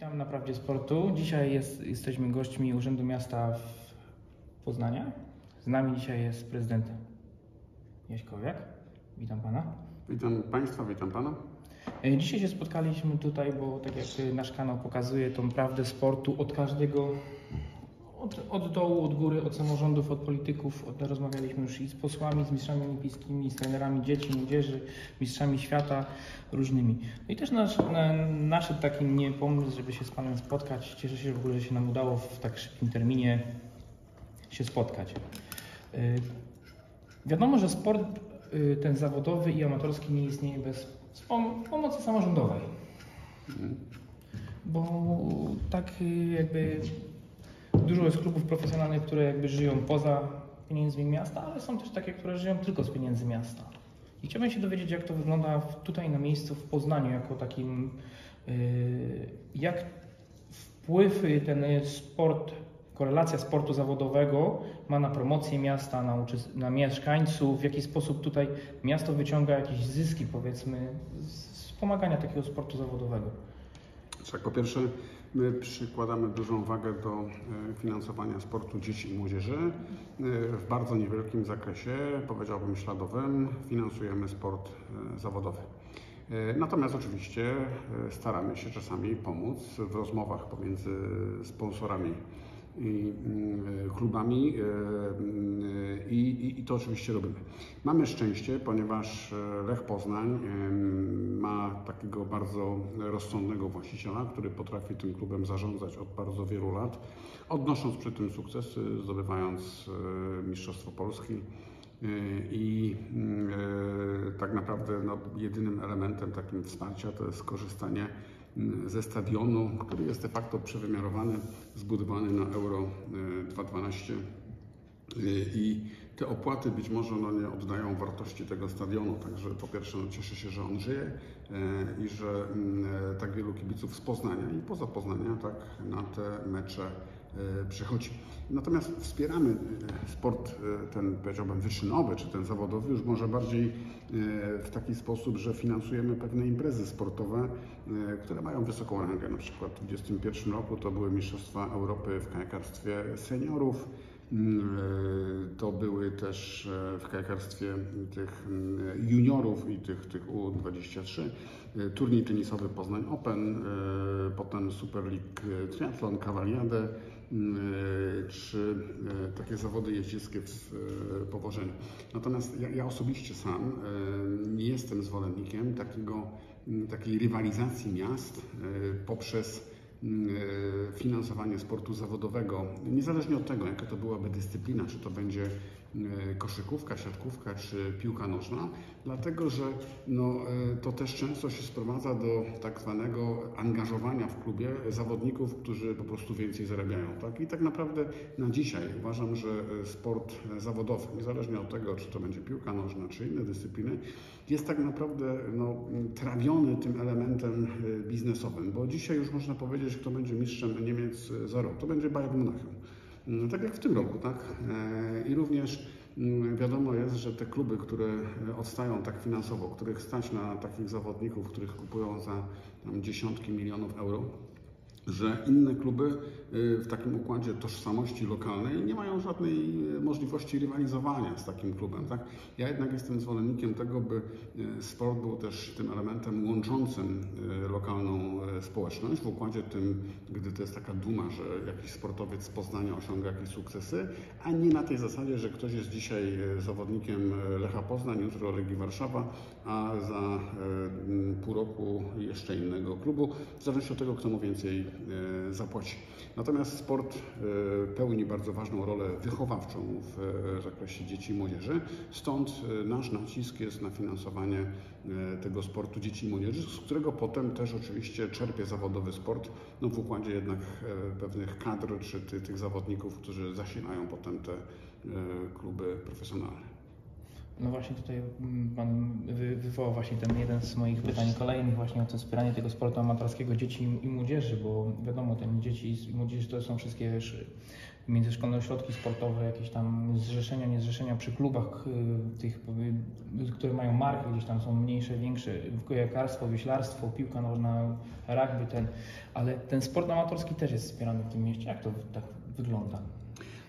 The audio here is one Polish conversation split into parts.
Witam na Prawdzie Sportu. Dzisiaj jest, jesteśmy gośćmi Urzędu Miasta w Poznania. Z nami dzisiaj jest prezydent Jaś Kowiak. Witam Pana. Witam Państwa, witam Pana. E, Dzisiaj się spotkaliśmy tutaj, bo tak jak nasz kanał pokazuje tą prawdę sportu od każdego, od, od dołu, od góry, od samorządów, od polityków. Od, rozmawialiśmy już i z posłami, z mistrzami olimpijskimi, z trenerami dzieci, młodzieży, mistrzami świata różnymi. No i też nasz, na, naszedł taki mnie pomysł, żeby się z Panem spotkać. Cieszę się w ogóle, że się nam udało w tak szybkim terminie się spotkać. E, Wiadomo, że sport y, ten zawodowy i amatorski nie istnieje bez wspom- pomocy samorządowej. Bo tak y, jakby dużo jest klubów profesjonalnych, które jakby żyją poza pieniędzmi miasta, ale są też takie, które żyją tylko z pieniędzy miasta. I chciałbym się dowiedzieć, jak to wygląda tutaj na miejscu w Poznaniu, jako takim, y, jak wpływ ten sport, korelacja sportu zawodowego ma na promocję miasta, na, na mieszkańców, w jaki sposób tutaj miasto wyciąga jakieś zyski, powiedzmy, z wspomagania takiego sportu zawodowego. Tak, po pierwsze, my przykładamy dużą wagę do e, finansowania sportu dzieci i młodzieży. E, W bardzo niewielkim zakresie, powiedziałbym śladowym, finansujemy sport e, zawodowy. Natomiast oczywiście staramy się czasami pomóc w rozmowach pomiędzy sponsorami i mm, klubami e, mm, i, i, i to oczywiście robimy. Mamy szczęście, ponieważ e, Lech Poznań em, ma takiego bardzo rozsądnego właściciela, który potrafi tym klubem zarządzać od bardzo wielu lat, odnosząc przy tym sukcesy, zdobywając e, Mistrzostwo Polski. E, I mm, e, tak naprawdę no, jedynym elementem takim wsparcia to jest korzystanie mm, ze stadionu, który jest de facto przewymiarowany, zbudowany na Euro e, 2012 i te opłaty być może no, nie oddają wartości tego stadionu, także po pierwsze no, cieszę się, że on żyje e, i że mm, e, tak wielu kibiców z Poznania i poza Poznania tak na te mecze e, przychodzi. Natomiast wspieramy e, sport e, ten powiedziałbym wyczynowy czy ten zawodowy już może bardziej e, w taki sposób, że finansujemy pewne imprezy sportowe, które mają wysoką rangę. Na przykład w 2021 roku to były Mistrzostwa Europy w kajakarstwie seniorów. Mm, e, To były też e, w kajakarstwie tych mm, juniorów i tych, tych U23. e, Turniej tenisowy Poznań Open, e, potem Super League Triathlon, Cavaliadę, mm, e, czy e, takie zawody jeździeckie w powożeniu. Natomiast ja, ja osobiście sam nie jestem zwolennikiem takiego, takiej rywalizacji miast poprzez finansowanie sportu zawodowego, niezależnie od tego, jaka to byłaby dyscyplina, czy to będzie e, koszykówka, siatkówka czy piłka nożna, dlatego że no, e, to też często się sprowadza do tak zwanego angażowania w klubie zawodników, którzy po prostu więcej zarabiają. Tak? I tak naprawdę na dzisiaj uważam, że e, sport e, zawodowy, niezależnie od tego, czy to będzie piłka nożna, czy inne dyscypliny, jest tak naprawdę no, trawiony tym elementem e, biznesowym, bo dzisiaj już można powiedzieć, kto będzie mistrzem Niemiec e, za rok. To będzie Bayern Monachium. Mm, Tak jak w tym roku, tak? E, I również mm, wiadomo jest, że te kluby, które e, odstają tak finansowo, których stać na takich zawodników, których kupują za tam, dziesiątki milionów euro, że inne kluby y, w takim układzie tożsamości lokalnej nie mają żadnej y, możliwości rywalizowania z takim klubem. Tak? Ja jednak jestem zwolennikiem tego, by y, sport był też tym elementem łączącym lokalną społeczność w układzie tym, gdy to jest taka duma, że jakiś sportowiec z Poznania osiąga jakieś sukcesy, a nie na tej zasadzie, że ktoś jest dzisiaj zawodnikiem Lecha Poznań, jutro Legii Warszawa, a za pół roku jeszcze innego klubu, w zależności od tego, kto mu więcej e, zapłaci. Natomiast sport e, pełni bardzo ważną rolę wychowawczą w e, zakresie dzieci i młodzieży, stąd e, nasz nacisk jest na finansowanie e, tego sportu dzieci i młodzieży, z którego potem też oczywiście czerpie zawodowy sport, no w układzie jednak e, pewnych kadr czy ty, tych zawodników, którzy zasilają potem te e, kluby profesjonalne. No właśnie tutaj mm, Pan wy- wywołał właśnie ten jeden z moich pytań kolejnych właśnie o to wspieranie tego sportu amatorskiego dzieci i- młodzieży, bo wiadomo, ten dzieci i młodzieży to są wszystkie międzyszkolne ośrodki sportowe, jakieś tam zrzeszenia, niezrzeszenia przy klubach tych, które mają marki, gdzieś tam są mniejsze, większe, kojarkarstwo, wyślarstwo, piłka nożna, rugby ten, ale ten sport amatorski też jest wspierany w tym mieście. Jak to tak wygląda?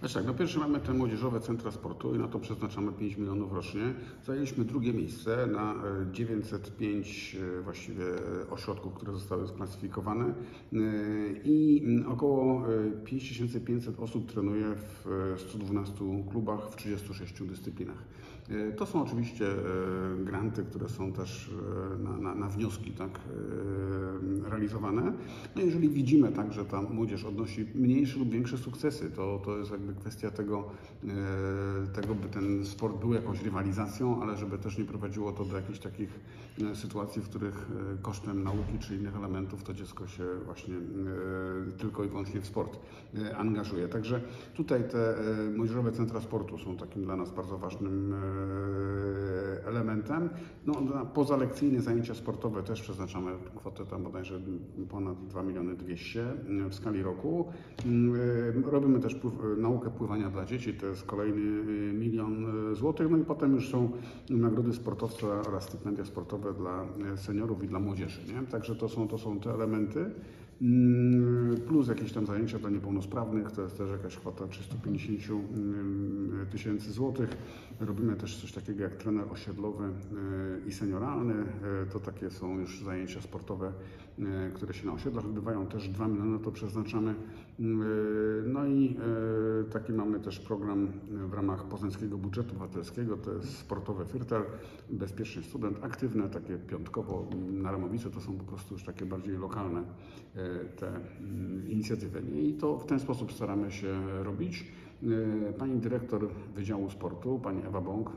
Znaczy tak, no pierwsze mamy te młodzieżowe centra sportu i na to przeznaczamy 5 milionów rocznie. Zajęliśmy drugie miejsce na 905 e, e, właściwie e, ośrodków, które zostały sklasyfikowane i około 5500 osób trenuje w 112 klubach w 36 dyscyplinach. To są oczywiście granty, które są też na, na, na wnioski tak, realizowane. No jeżeli widzimy tak, że ta młodzież odnosi mniejsze lub większe sukcesy, to, to jest jakby kwestia tego, e, tego, by ten sport był jakąś rywalizacją, ale żeby też nie prowadziło to do jakichś takich e, sytuacji, w których e, kosztem nauki czy innych elementów to dziecko się właśnie tylko i wyłącznie w sport angażuje. Także tutaj te młodzieżowe centra sportu są takim dla nas bardzo ważnym elementem. No, na pozalekcyjne zajęcia sportowe też przeznaczamy kwotę tam bodajże ponad 2 miliony 200 w skali roku. Robimy też naukę naukę pływania dla dzieci, to jest kolejny milion złotych. No i potem już są nagrody sportowca oraz stypendia sportowe dla seniorów i dla młodzieży. Nie? Także to są, to są te elementy. Mm, plus jakieś tam zajęcia dla niepełnosprawnych, to jest też jakaś kwota 350 mm, tysięcy złotych. Robimy też coś takiego jak trener osiedlowy i senioralny. To takie są już zajęcia sportowe, które się na osiedlach odbywają. Też 2 miliony to przeznaczamy. No i taki mamy też program w ramach poznańskiego budżetu obywatelskiego, to jest sportowe Firtel, bezpieczny student, aktywne, takie piątkowo na Ramowicy, to są po prostu już takie bardziej lokalne e, te mm, inicjatywy. I to w ten sposób staramy się robić. E, pani dyrektor Wydziału Sportu, pani Ewa Bąk,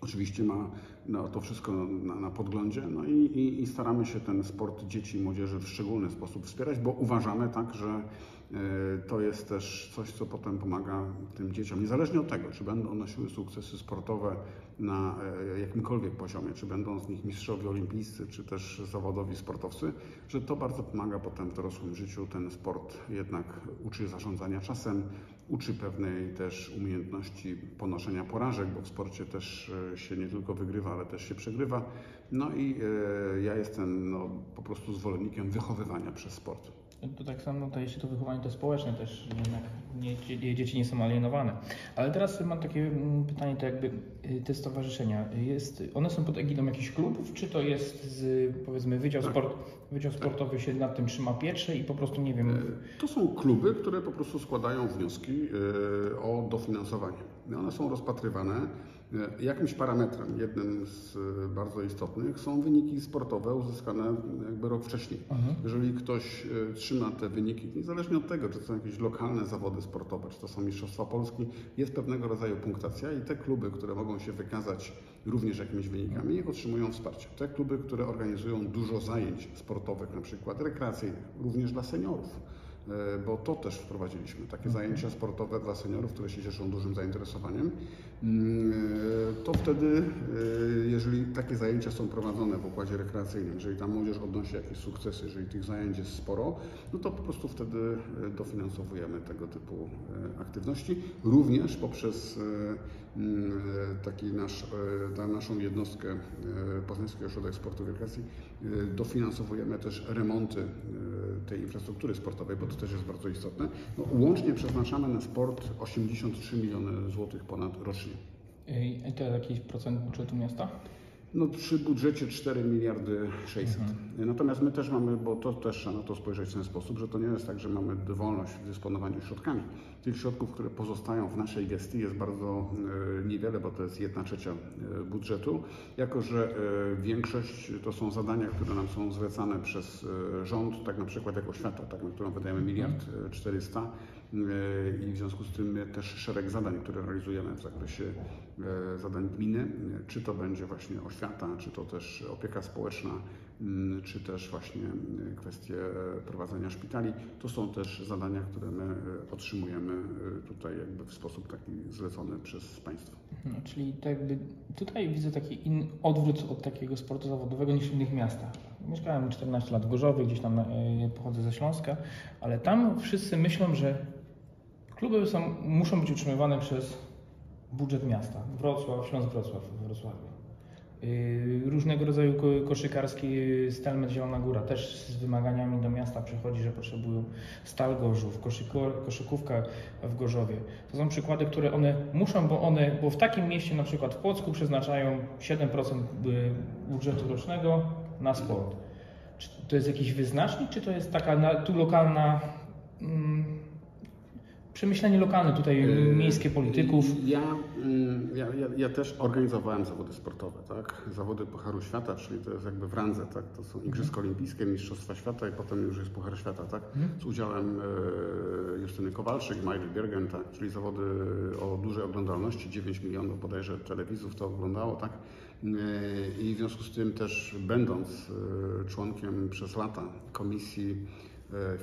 oczywiście ma no, to wszystko na, na podglądzie no i, i, i, staramy się ten sport dzieci i młodzieży w szczególny sposób wspierać, bo uważamy tak, że E, to jest też coś, co potem pomaga tym dzieciom, niezależnie od tego, czy będą odnosiły sukcesy sportowe na e, jakimkolwiek poziomie, czy będą z nich mistrzowie olimpijscy, czy też zawodowi sportowcy, że to bardzo pomaga potem w dorosłym życiu. Ten sport jednak uczy zarządzania czasem, uczy pewnej też umiejętności ponoszenia porażek, bo w sporcie też e, się nie tylko wygrywa, ale też się przegrywa. No i ja jestem no, po prostu zwolennikiem wychowywania przez sport. To tak samo, to jeśli to wychowanie to społeczne też, jednak nie, dzieci nie są alienowane. Ale teraz mam takie mm, pytanie, to jakby y, te stowarzyszenia, jest, one są pod egidą jakichś klubów, czy to jest z, powiedzmy Wydział, tak. Sport, Wydział Sportowy się nad tym trzyma pieczę i po prostu nie wiem... E, to są kluby, które po prostu składają wnioski e, o dofinansowanie. One są rozpatrywane Jakimś parametrem, jednym z e, bardzo istotnych, są wyniki sportowe uzyskane jakby rok wcześniej. Mhm. Jeżeli ktoś e, trzyma te wyniki, niezależnie od tego, czy to są jakieś lokalne zawody sportowe, czy to są Mistrzostwa Polski, jest pewnego rodzaju punktacja i te kluby, które mogą się wykazać również jakimiś wynikami, otrzymują wsparcie. Te kluby, które organizują dużo zajęć sportowych, na przykład rekreacyjnych, również dla seniorów E, bo to też wprowadziliśmy, takie zajęcia sportowe dla seniorów, które się cieszą dużym zainteresowaniem. Mm, e, to wtedy, e, jeżeli takie zajęcia są prowadzone w układzie rekreacyjnym, jeżeli ta młodzież odnosi jakieś sukcesy, jeżeli tych zajęć jest sporo, no to po prostu wtedy dofinansowujemy tego typu aktywności, również poprzez taki nasz, naszą jednostkę Poznański Ośrodek Sportu i Rekreacji dofinansowujemy też remonty tej infrastruktury sportowej, bo to też jest bardzo istotne. No, łącznie przeznaczamy na sport 83 miliony złotych ponad rocznie. I to jakiś procent budżetu miasta? No, przy budżecie 4 miliardy 600. Mhm. Natomiast my też mamy, bo to też trzeba na to spojrzeć w ten sposób, że to nie jest tak, że mamy dowolność w dysponowaniu środkami. Tych środków, które pozostają w naszej gestii jest bardzo e, niewiele, bo to jest jedna trzecia e, budżetu, jako że e, większość to są zadania, które nam są zlecane przez rząd, tak na przykład jak oświata, tak, na którą wydajemy miliard 400 i w związku z tym też szereg zadań, które realizujemy w zakresie zadań gminy, czy to będzie właśnie oświata, czy to też opieka społeczna, Mm, czy też właśnie kwestie prowadzenia szpitali. To są też zadania, które my e, otrzymujemy e, tutaj jakby w sposób taki zlecony przez państwo. No, czyli jakby tutaj widzę taki in, odwrót od takiego sportu zawodowego niż w innych miastach. Mieszkałem 14 lat w Gorzowie, gdzieś tam e, pochodzę ze Śląska, ale tam wszyscy myślą, że Kluby są, muszą być utrzymywane przez budżet miasta. Wrocław, Śląsk Wrocław w Wrocławiu. Yy, Różnego rodzaju ko- koszykarski Stelmet Zielona Góra też z wymaganiami do miasta przychodzi, że potrzebują Stal Gorzów, koszykówka w Gorzowie. To są przykłady, które one muszą, bo one, bo w takim mieście, na przykład w Płocku, przeznaczają 7% y, budżetu rocznego na sport. Czy to jest jakiś wyznacznik, czy to jest taka na, tu lokalna mm, przemyślenie lokalne tutaj Yy, miejskie polityków? Ja, mm, ja, ja, ja też organizowałem zawody sportowe, tak? Zawody Pucharu Świata, czyli to jest jakby w randze, tak? To są Igrzyska Olimpijskie, Mistrzostwa Świata i potem już jest Puchar Świata, tak? Z udziałem e, Justyny Kowalczyk, Majli Biergen, tak? Czyli zawody o dużej oglądalności, 9 milionów bodajże telewizów to oglądało, tak? E, I w związku z tym też będąc e, członkiem przez lata komisji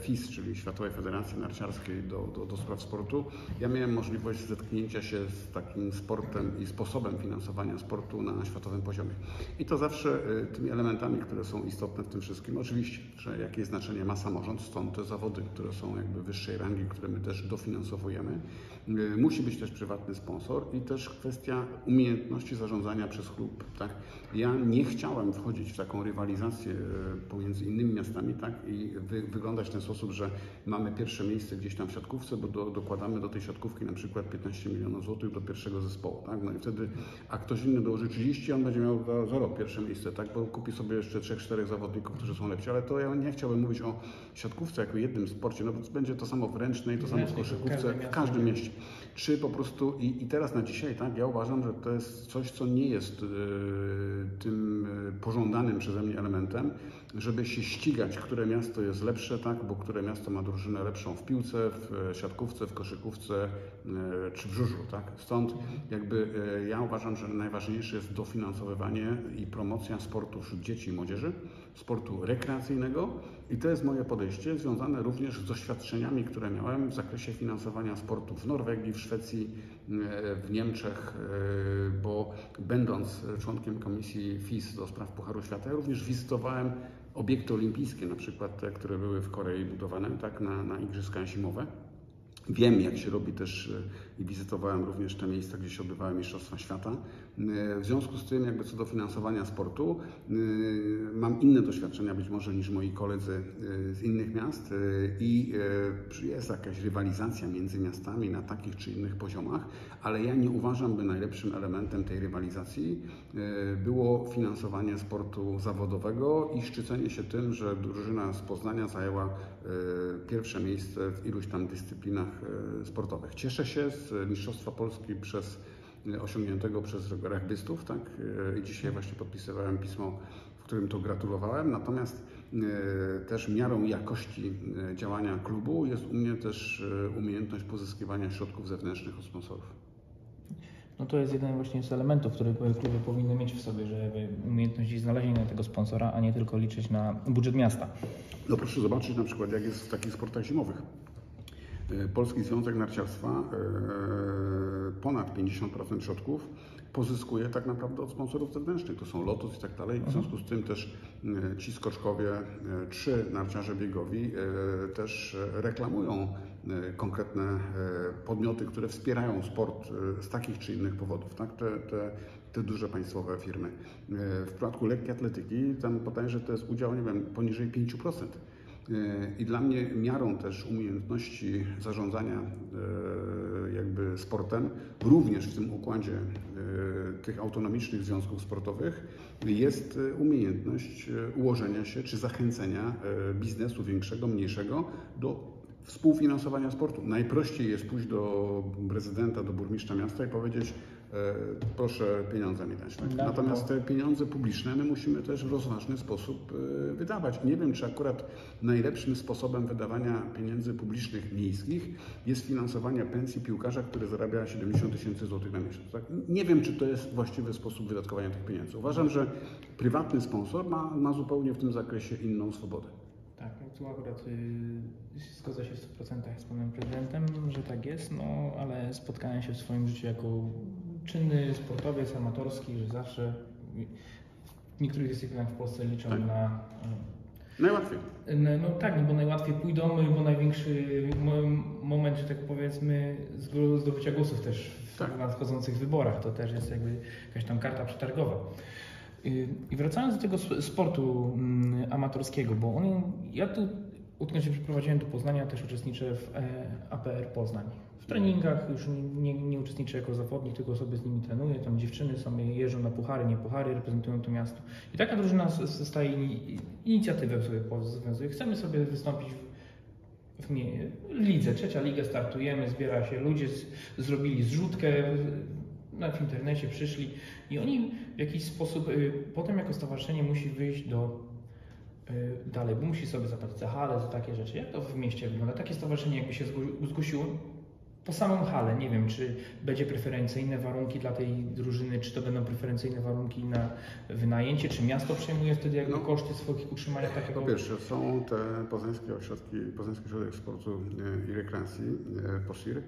FIS, czyli Światowej Federacji Narciarskiej do, do, do spraw sportu, ja miałem możliwość zetknięcia się z takim sportem i sposobem finansowania sportu na światowym poziomie. I to zawsze e, tymi elementami, które są istotne w tym wszystkim, oczywiście, że jakie znaczenie ma samorząd, stąd te zawody, które są jakby wyższej rangi, które my też dofinansowujemy. E, Musi być też prywatny sponsor i też kwestia umiejętności zarządzania przez klub. Tak? Ja nie chciałem wchodzić w taką rywalizację e, pomiędzy innymi miastami tak? i wy, wyglądać w ten sposób, że mamy pierwsze miejsce gdzieś tam w siatkówce, bo do, dokładamy do tej siatkówki na przykład 15 milionów złotych do pierwszego zespołu. Tak? No i wtedy, a ktoś inny dołoży 30, on będzie miał za, za rok pierwsze miejsce, tak? bo kupi sobie jeszcze 3-4 zawodników, którzy są lepsi. Ale to ja nie chciałbym mówić o siatkówce jako jednym sporcie, no bo będzie to samo w ręcznej, to samo w koszykówce, w każdym mieście. Czy po prostu, i, i teraz na dzisiaj, tak, ja uważam, że to jest coś, co nie jest e, tym e, pożądanym przeze mnie elementem, żeby się ścigać, które miasto jest lepsze, tak, bo które miasto ma drużynę lepszą w piłce, w e, siatkówce, w koszykówce e, czy w żużlu, tak. Stąd jakby e, ja uważam, że najważniejsze jest dofinansowywanie i promocja sportu wśród dzieci i młodzieży, sportu rekreacyjnego i to jest moje podejście, związane również z doświadczeniami, które miałem w zakresie finansowania sportu w Norwegii, w Szwecji, w Niemczech, bo będąc członkiem komisji FIS do spraw Pucharu Świata, ja również wizytowałem obiekty olimpijskie, na przykład te, które były w Korei budowane, tak, na, na Igrzyska Zimowe. Wiem, jak się robi też i wizytowałem również te miejsca, gdzie się odbywały Mistrzostwa Świata. E, W związku z tym, jakby co do finansowania sportu, e, mam inne doświadczenia być może niż moi koledzy e, z innych miast i jest jakaś rywalizacja między miastami na takich czy innych poziomach, ale ja nie uważam, by najlepszym elementem tej rywalizacji było finansowanie sportu zawodowego i szczycenie się tym, że drużyna z Poznania zajęła pierwsze miejsce w iluś tam dyscyplinach sportowych. Cieszę się z Mistrzostwa Polski przez e, osiągniętego przez regbystów, tak? E, I dzisiaj właśnie podpisywałem pismo, w którym to gratulowałem. Natomiast e, też miarą jakości działania klubu jest u mnie też umiejętność pozyskiwania środków zewnętrznych od sponsorów. No to jest jeden właśnie z elementów, które kluby powinny mieć w sobie, żeby umiejętność znalezienia tego sponsora, a nie tylko liczyć na budżet miasta. No proszę zobaczyć na przykład, jak jest w takich sportach zimowych. E, Polski Związek Narciarstwa e, ponad 50% środków pozyskuje tak naprawdę od sponsorów zewnętrznych. To są Lotus i tak dalej. W związku z tym też e, ci skoczkowie, czy narciarze biegowi też reklamują konkretne podmioty, które wspierają sport z takich czy innych powodów. Tak? Te, te, te duże państwowe firmy. W przypadku lekkiej atletyki tam podaję, że to jest udział, nie wiem, poniżej 5%. E, I dla mnie miarą też umiejętności zarządzania e, jakby sportem, również w tym układzie e, tych autonomicznych związków sportowych, jest umiejętność ułożenia się czy zachęcenia biznesu większego, mniejszego do współfinansowania sportu. Najprościej jest pójść do prezydenta, do burmistrza miasta i powiedzieć proszę pieniądze mi dać. Tak? Natomiast te pieniądze publiczne my musimy też w rozważny sposób e, wydawać. Nie wiem, czy akurat najlepszym sposobem wydawania pieniędzy publicznych miejskich jest finansowanie pensji piłkarza, który zarabia 70 tysięcy złotych na miesiąc. Tak? Nie wiem, czy to jest właściwy sposób wydatkowania tych pieniędzy. Uważam, że prywatny sponsor ma, ma zupełnie w tym zakresie inną swobodę. Tak, tu akurat y, zgodzę się w 100% z panem prezydentem, że tak jest, no ale spotkałem się w swoim życiu jako czynny sportowiec amatorski, że zawsze w niektórych dyscyplinach w Polsce liczą Tak. na Najłatwiej. No, no tak, no bo najłatwiej pójdą, bo największy mo- moment, że tak powiedzmy, zdobycia głosów też w Tak. nadchodzących wyborach. To też jest jakby jakaś tam karta przetargowa. I wracając do tego sp- sportu mm, amatorskiego, bo on, ja tu, odkąd się przeprowadziłem do Poznania, też uczestniczę w e, APR Poznań. Treningach już nie, nie, uczestniczę jako zawodnik, tylko sobie z nimi trenuję. Tam dziewczyny sobie jeżdżą na puchary, nie puchary, reprezentują to miasto. I taka drużyna ini- inicjatywę sobie związuje. Chcemy sobie wystąpić w, w lidze, trzecia liga, startujemy, zbiera się ludzie, z, zrobili zrzutkę, na w internecie przyszli i oni w jakiś sposób, y, potem jako stowarzyszenie musi wyjść do y, dalej, bo musi sobie zapłacić za halę, za takie rzeczy. Jak to w mieście wygląda? Takie stowarzyszenie jakby się zgło- zgłosiło po samą halę, nie wiem, czy będzie preferencyjne warunki dla tej drużyny, czy to będą preferencyjne warunki na wynajęcie, czy miasto przejmuje wtedy jakby No. koszty swoich utrzymania takiego... Po pierwsze są te poznańskie ośrodki, Poznański Ośrodek Sportu e, i Rekreacji, e, POSIR e,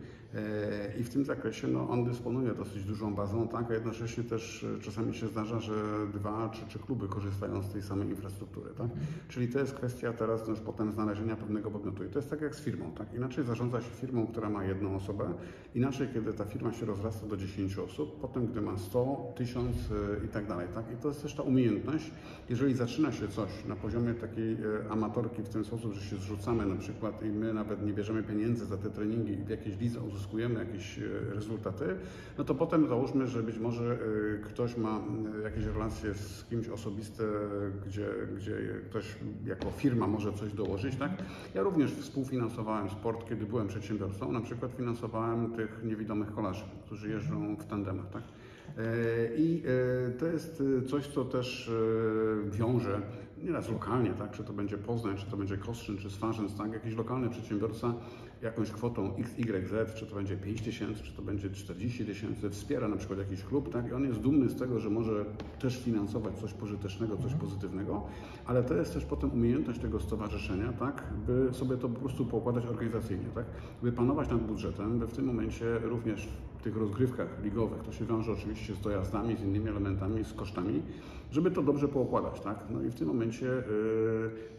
i w tym zakresie no, on dysponuje dosyć dużą bazą, tak, a jednocześnie też e, czasami się zdarza, że dwa czy trzy kluby korzystają z tej samej infrastruktury, tak? Czyli to jest kwestia teraz już potem znalezienia pewnego podmiotu i to jest tak jak z firmą, tak? Inaczej zarządza się firmą, która ma jedną osobę, inaczej kiedy ta firma się rozrasta do 10 osób, potem gdy ma 100, 1000 e, i tak dalej, tak? I to jest też ta umiejętność, jeżeli zaczyna się coś na poziomie takiej e, amatorki w ten sposób, że się zrzucamy na przykład i my nawet nie bierzemy pieniędzy za te treningi i w jakiejś lidze uzyskujemy jakieś e, rezultaty, no to potem załóżmy, że być może e, ktoś ma e, jakieś relacje z kimś osobiste, gdzie, gdzie ktoś jako firma może coś dołożyć, tak? Ja również współfinansowałem sport, kiedy byłem przedsiębiorcą, na przykład finansowałem tych niewidomych kolarzy, którzy jeżdżą w tandemach, tak? I to jest coś, co też wiąże nieraz lokalnie, tak? czy to będzie Poznań, czy to będzie Kostrzyn, czy Swarzędz, tak? jakiś lokalny przedsiębiorca jakąś kwotą XYZ, czy to będzie 5 tysięcy, czy to będzie 40 tysięcy, wspiera na przykład jakiś klub tak? i on jest dumny z tego, że może też finansować coś pożytecznego, coś pozytywnego, ale to jest też potem umiejętność tego stowarzyszenia, tak? by sobie to po prostu poukładać organizacyjnie, tak? by panować nad budżetem, by w tym momencie również w tych rozgrywkach ligowych, to się wiąże oczywiście z dojazdami, z innymi elementami, z kosztami, żeby to dobrze poukładać, tak? No i w tym momencie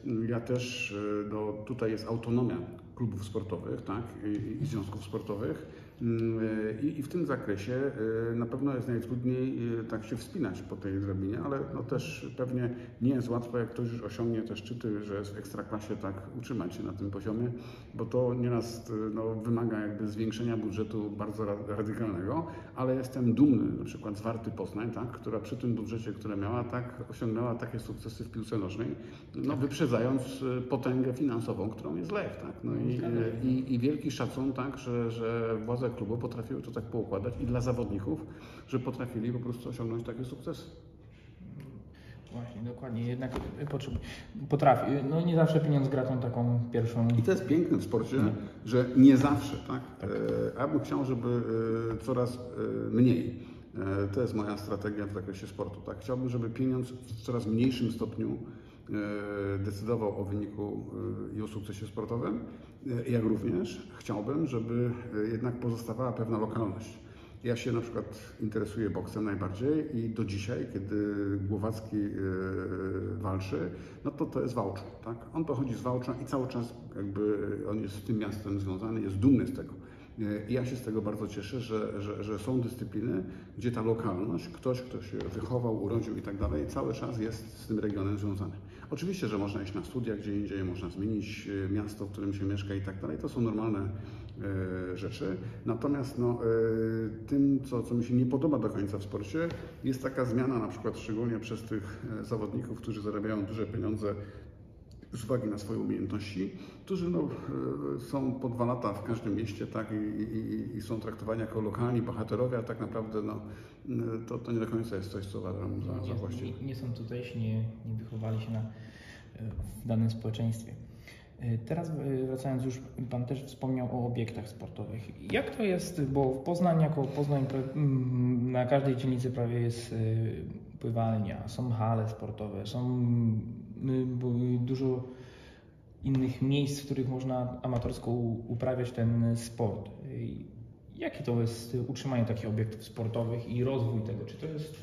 y, ja też, y, no, tutaj jest autonomia klubów sportowych, tak? I, i związków sportowych. Y, I, w tym zakresie y, na pewno jest najtrudniej y, tak się wspinać po tej drabinie, ale no też pewnie nie jest łatwo, jak ktoś już osiągnie te szczyty, że jest w ekstraklasie, tak utrzymać się na tym poziomie, bo to nieraz y, no, wymaga jakby zwiększenia budżetu bardzo ra- radykalnego, ale jestem dumny na przykład z Warty Poznań, tak, która przy tym budżecie, które miała, tak osiągnęła takie sukcesy w piłce nożnej, no, wyprzedzając y, potęgę finansową, którą jest Lech, tak. No i, i, i wielki szacun, tak, że, że władze klubu potrafiły to tak poukładać i dla zawodników, że potrafili po prostu osiągnąć takie sukcesy. Właśnie, dokładnie. Jednak potrzeb- potrafi. No nie zawsze pieniądz gra tą taką pierwszą... I to jest piękne w sporcie, No. że nie zawsze, tak? Tak. E, ja bym chciał, żeby e, coraz e, mniej. E, to jest moja strategia w zakresie sportu, tak? Chciałbym, żeby pieniądz w coraz mniejszym stopniu e, decydował o wyniku e, i o sukcesie sportowym, jak również chciałbym, żeby e, jednak pozostawała pewna lokalność. Ja się na przykład interesuję boksem najbardziej i do dzisiaj, kiedy Głowacki e, walczy, no to to jest Wałczu, tak? On pochodzi z Wałcza i cały czas jakby on jest z tym miastem związany, jest dumny z tego. E, I ja się z tego bardzo cieszę, że, że, że są dyscypliny, gdzie ta lokalność, ktoś, kto się wychował, urodził i tak dalej, cały czas jest z tym regionem związany. Oczywiście, że można iść na studia gdzie indziej, można zmienić e, miasto, w którym się mieszka i tak dalej. To są normalne e, rzeczy. Natomiast no, e, tym, co, co mi się nie podoba do końca w sporcie, jest taka zmiana, na przykład szczególnie przez tych zawodników, którzy zarabiają duże pieniądze z uwagi na swoje umiejętności, którzy no, e, są po dwa lata w każdym mieście tak, i, i, i są traktowani jako lokalni bohaterowie, a tak naprawdę no, e, to, to nie do końca jest coś, co uważam za, za nie, właściwe. nie, nie są tutejsi, nie, nie wychowali się na, w danym społeczeństwie. E, Teraz e, wracając już, Pan też wspomniał o obiektach sportowych. Jak to jest, bo w Poznań jako Poznań na każdej dzielnicy prawie jest e, pływalnia, są hale sportowe, są dużo innych miejsc, w których można amatorsko uprawiać ten sport. E, Jakie to jest utrzymanie takich obiektów sportowych i rozwój tego? Czy to jest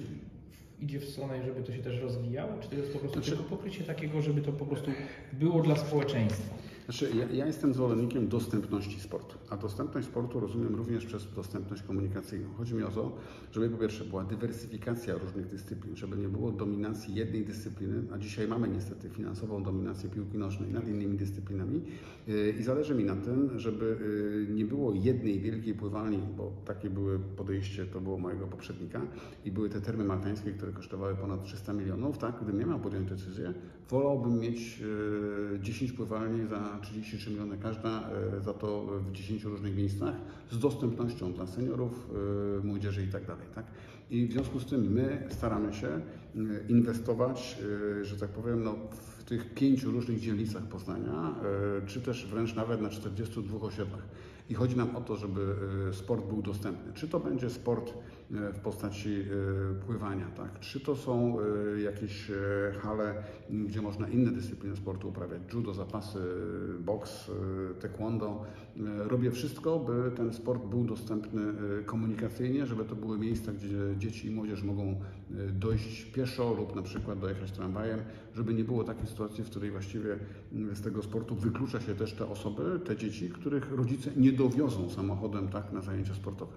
idzie w stronę, żeby to się też rozwijało, czy to jest po prostu Znaczy- tylko pokrycie takiego, żeby to po prostu było dla społeczeństwa? Znaczy, ja, ja jestem zwolennikiem dostępności sportu, a dostępność sportu rozumiem również przez dostępność komunikacyjną. Chodzi mi o to, żeby po pierwsze była dywersyfikacja różnych dyscyplin, żeby nie było dominacji jednej dyscypliny, a dzisiaj mamy niestety finansową dominację piłki nożnej nad innymi dyscyplinami Yy, i zależy mi na tym, żeby yy, nie było jednej wielkiej pływalni, bo takie były podejście, to było mojego poprzednika i były te termy maltańskie, które kosztowały ponad 300 milionów, tak, gdybym nie miał podjąć decyzję, wolałbym mieć yy, 10 pływalni za 33 miliony każda, yy, za to w 10 różnych miejscach, z dostępnością dla seniorów, yy, młodzieży i tak tak. I w związku z tym my staramy się inwestować, że tak powiem, no, w tych pięciu różnych dzielnicach Poznania, czy też wręcz nawet na 42 osiedlach. I chodzi nam o to, żeby y, sport był dostępny. Czy to będzie sport y, w postaci y, pływania, tak? czy to są jakieś hale, gdzie można inne dyscypliny sportu uprawiać, judo, zapasy, boks, taekwondo. Robię wszystko, by ten sport był dostępny komunikacyjnie, żeby to były miejsca, gdzie dzieci i młodzież mogą dojść pieszo lub na przykład dojechać tramwajem, żeby nie było takiej sytuacji, w której właściwie z tego sportu wyklucza się też te osoby, te dzieci, których rodzice nie dowiozą samochodem tak na zajęcia sportowe.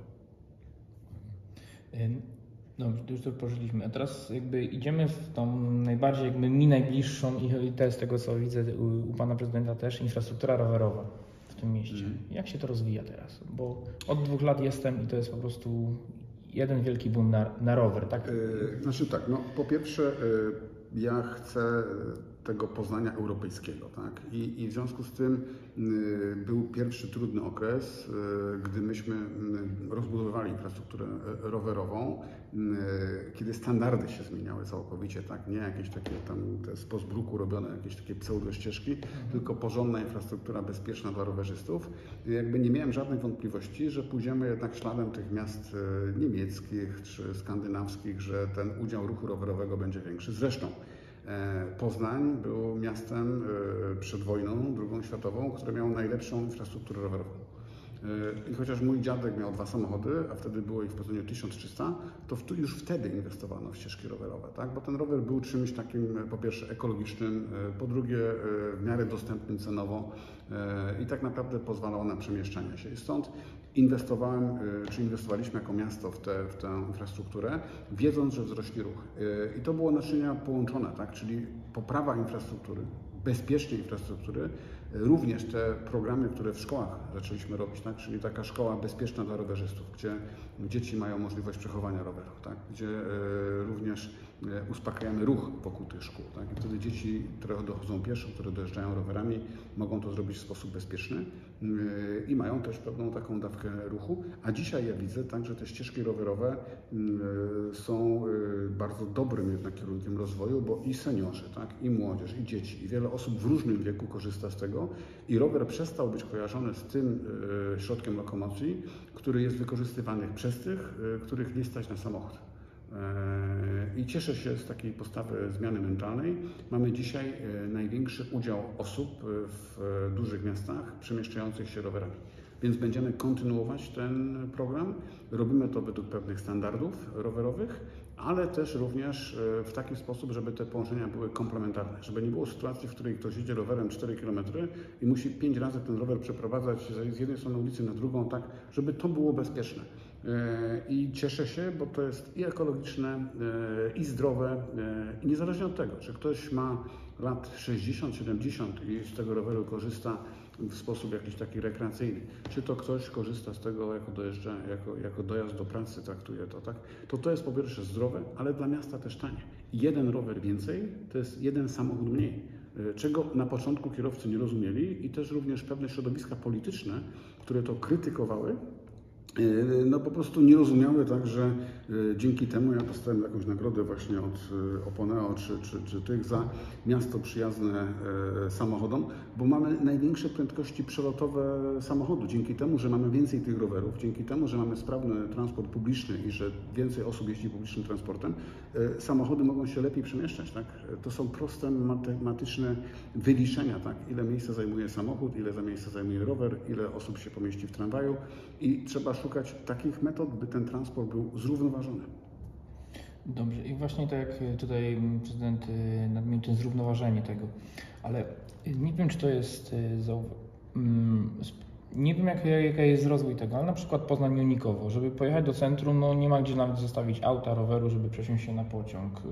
To już to pożyliśmy. A teraz jakby idziemy w tą najbardziej jakby mi najbliższą i to jest tego co widzę u, u pana prezydenta też infrastruktura rowerowa w tym mieście. Mhm. Jak się to rozwija teraz? Bo od dwóch lat jestem i to jest po prostu jeden wielki boom na, na rower, tak? E, Znaczy tak, no po pierwsze e, ja chcę tego Poznania europejskiego, tak? I, I w związku z tym y, był pierwszy trudny okres, y, gdy myśmy y, rozbudowywali infrastrukturę rowerową, kiedy standardy się zmieniały całkowicie, tak? Nie jakieś takie tam te z pozbruku robione jakieś takie pseudościeżki, tylko porządna infrastruktura bezpieczna dla rowerzystów. Jakby nie miałem żadnych wątpliwości, że pójdziemy jednak śladem tych miast niemieckich czy skandynawskich, że ten udział ruchu rowerowego będzie większy. Zresztą Poznań był miastem e, przed wojną, drugą światową, które miało najlepszą infrastrukturę rowerową. E, I chociaż mój dziadek miał dwa samochody, a wtedy było ich w Poznaniu 1300, to już wtedy inwestowano w ścieżki rowerowe, tak? bo ten rower był czymś takim e, po pierwsze ekologicznym, e, po drugie e, w miarę dostępnym cenowo e, i tak naprawdę pozwalał na przemieszczanie się. I stąd inwestowałem, e, czy inwestowaliśmy jako miasto w, te, w tę infrastrukturę, wiedząc, że wzrośnie ruch. E, I to było naczynia połączone, tak? czyli poprawa infrastruktury, bezpiecznej infrastruktury, Również te programy, które w szkołach zaczęliśmy robić, tak? czyli taka szkoła bezpieczna dla rowerzystów, gdzie dzieci mają możliwość przechowania roweru, tak? gdzie e, również e, uspokajamy ruch wokół tych szkół. Tak? I wtedy dzieci, które dochodzą pieszo, które dojeżdżają rowerami, mogą to zrobić w sposób bezpieczny e, i mają też pewną taką dawkę ruchu. A dzisiaj ja widzę tak, że te ścieżki rowerowe są bardzo dobrym jednak kierunkiem rozwoju, bo i seniorzy, tak? i młodzież, i dzieci, i wiele osób w różnym wieku korzysta z tego i rower przestał być kojarzony z tym środkiem lokomocji, który jest wykorzystywany przez tych, e, których nie stać na samochód. E, I cieszę się z takiej postawy zmiany mentalnej. Mamy dzisiaj e, największy udział osób w dużych miastach przemieszczających się rowerami. Więc będziemy kontynuować ten program. Robimy to według pewnych standardów rowerowych, ale też również w taki sposób, żeby te połączenia były komplementarne. Żeby nie było sytuacji, w której ktoś jedzie rowerem 4 km i musi 5 razy ten rower przeprowadzać z jednej strony ulicy na drugą, tak, żeby to było bezpieczne. E, I cieszę się, bo to jest i ekologiczne, e, i zdrowe. e, I niezależnie od tego, czy ktoś ma lat 60, 70 i z tego roweru korzysta w sposób jakiś taki rekreacyjny, czy to ktoś korzysta z tego jako, dojeżdża, jako, jako dojazd do pracy, traktuje to, tak? To to jest po pierwsze zdrowe, ale dla miasta też tanie. Jeden rower więcej to jest jeden samochód mniej czego na początku kierowcy nie rozumieli i też również pewne środowiska polityczne, które to krytykowały, no po prostu nie rozumiały tak, że e, dzięki temu ja dostałem jakąś nagrodę właśnie od e, Oponeo czy, czy, czy tych za miasto przyjazne samochodom, bo mamy największe prędkości przelotowe samochodu. Dzięki temu, że mamy więcej tych rowerów, dzięki temu, że mamy sprawny transport publiczny i że więcej osób jeździ publicznym transportem, samochody mogą się lepiej przemieszczać. Tak? To są proste matematyczne wyliczenia, tak? ile miejsca zajmuje samochód, ile za miejsce zajmuje rower, ile osób się pomieści w tramwaju i trzeba szukać takich metod, by ten transport był zrównoważony. Dobrze, i właśnie tak jak tutaj prezydent y, nadmienił, zrównoważenie tego, ale nie wiem, czy to jest y, mm, nie wiem, jak, jaka jest rozwój tego, ale na przykład Poznań Unikowo, żeby pojechać do centrum, no nie ma gdzie nawet zostawić auta, roweru, żeby przesiąść się na pociąg.